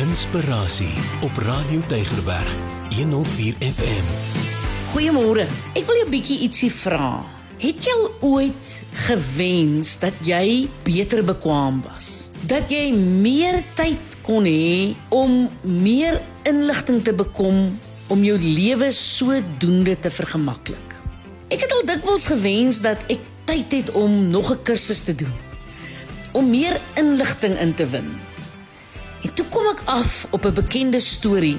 Inspirasie op Radio Tygerberg 104 FM. Goeiemôre. Ek wil jou bietjie ietsie vra. Het jy ooit gewens dat jy beter bekwam was? Dat jy meer tyd kon hê om meer inligting te bekom om jou lewe sodoende te vergemaklik. Ek het al dikwels gewens dat ek tyd het om nog 'n kursus te doen om meer inligting in te win. Kom ek af op 'n bekende storie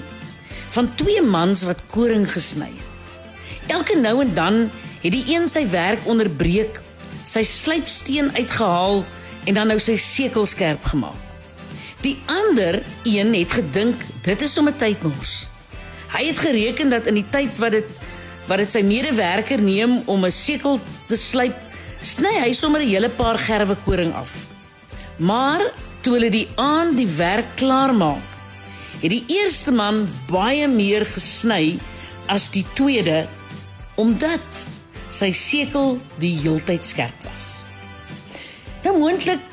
van twee mans wat koring gesny het. Elke nou en dan het die een sy werk onderbreek, sy slypsteen uitgehaal en dan nou sy sekel skerp gemaak. Die ander een het gedink dit is sommer tydmors. Hy het gereken dat in die tyd wat dit wat dit sy medewerker neem om 'n sekel te slyp, sny hy sommer 'n hele paar gerwe koring af. Maar toe hulle die aand die werk klaar maak, het die eerste man baie meer gesny as die tweede omdat sy sekel die heeltyd skerp was. Nou moontlik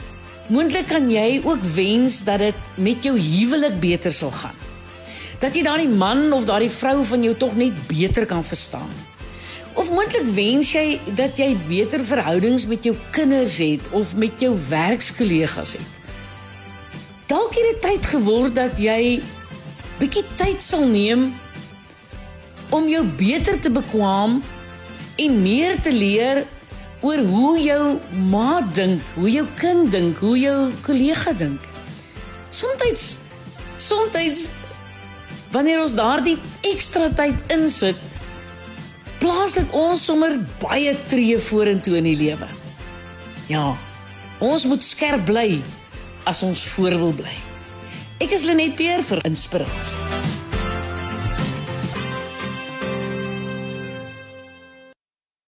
moontlik kan jy ook wens dat dit met jou huwelik beter sal gaan. Dat jy daardie man of daardie vrou van jou tog net beter kan verstaan. Of moontlik wens jy dat jy beter verhoudings met jou kinders het of met jou werkskollegas het. Dalk het dit tyd geword dat jy bietjie tyd sal neem om jou beter te bekwam en meer te leer oor hoe jou ma dink, hoe jou kind dink, hoe jou kollega dink. Soms soms wanneer ons daardie ekstra tyd insit, plaas dit ons sommer baie tree vorentoe in die lewe. Ja. Ons moet skerp bly as ons voor wil bly. Ek is Lenet Peer vir Inspirasie.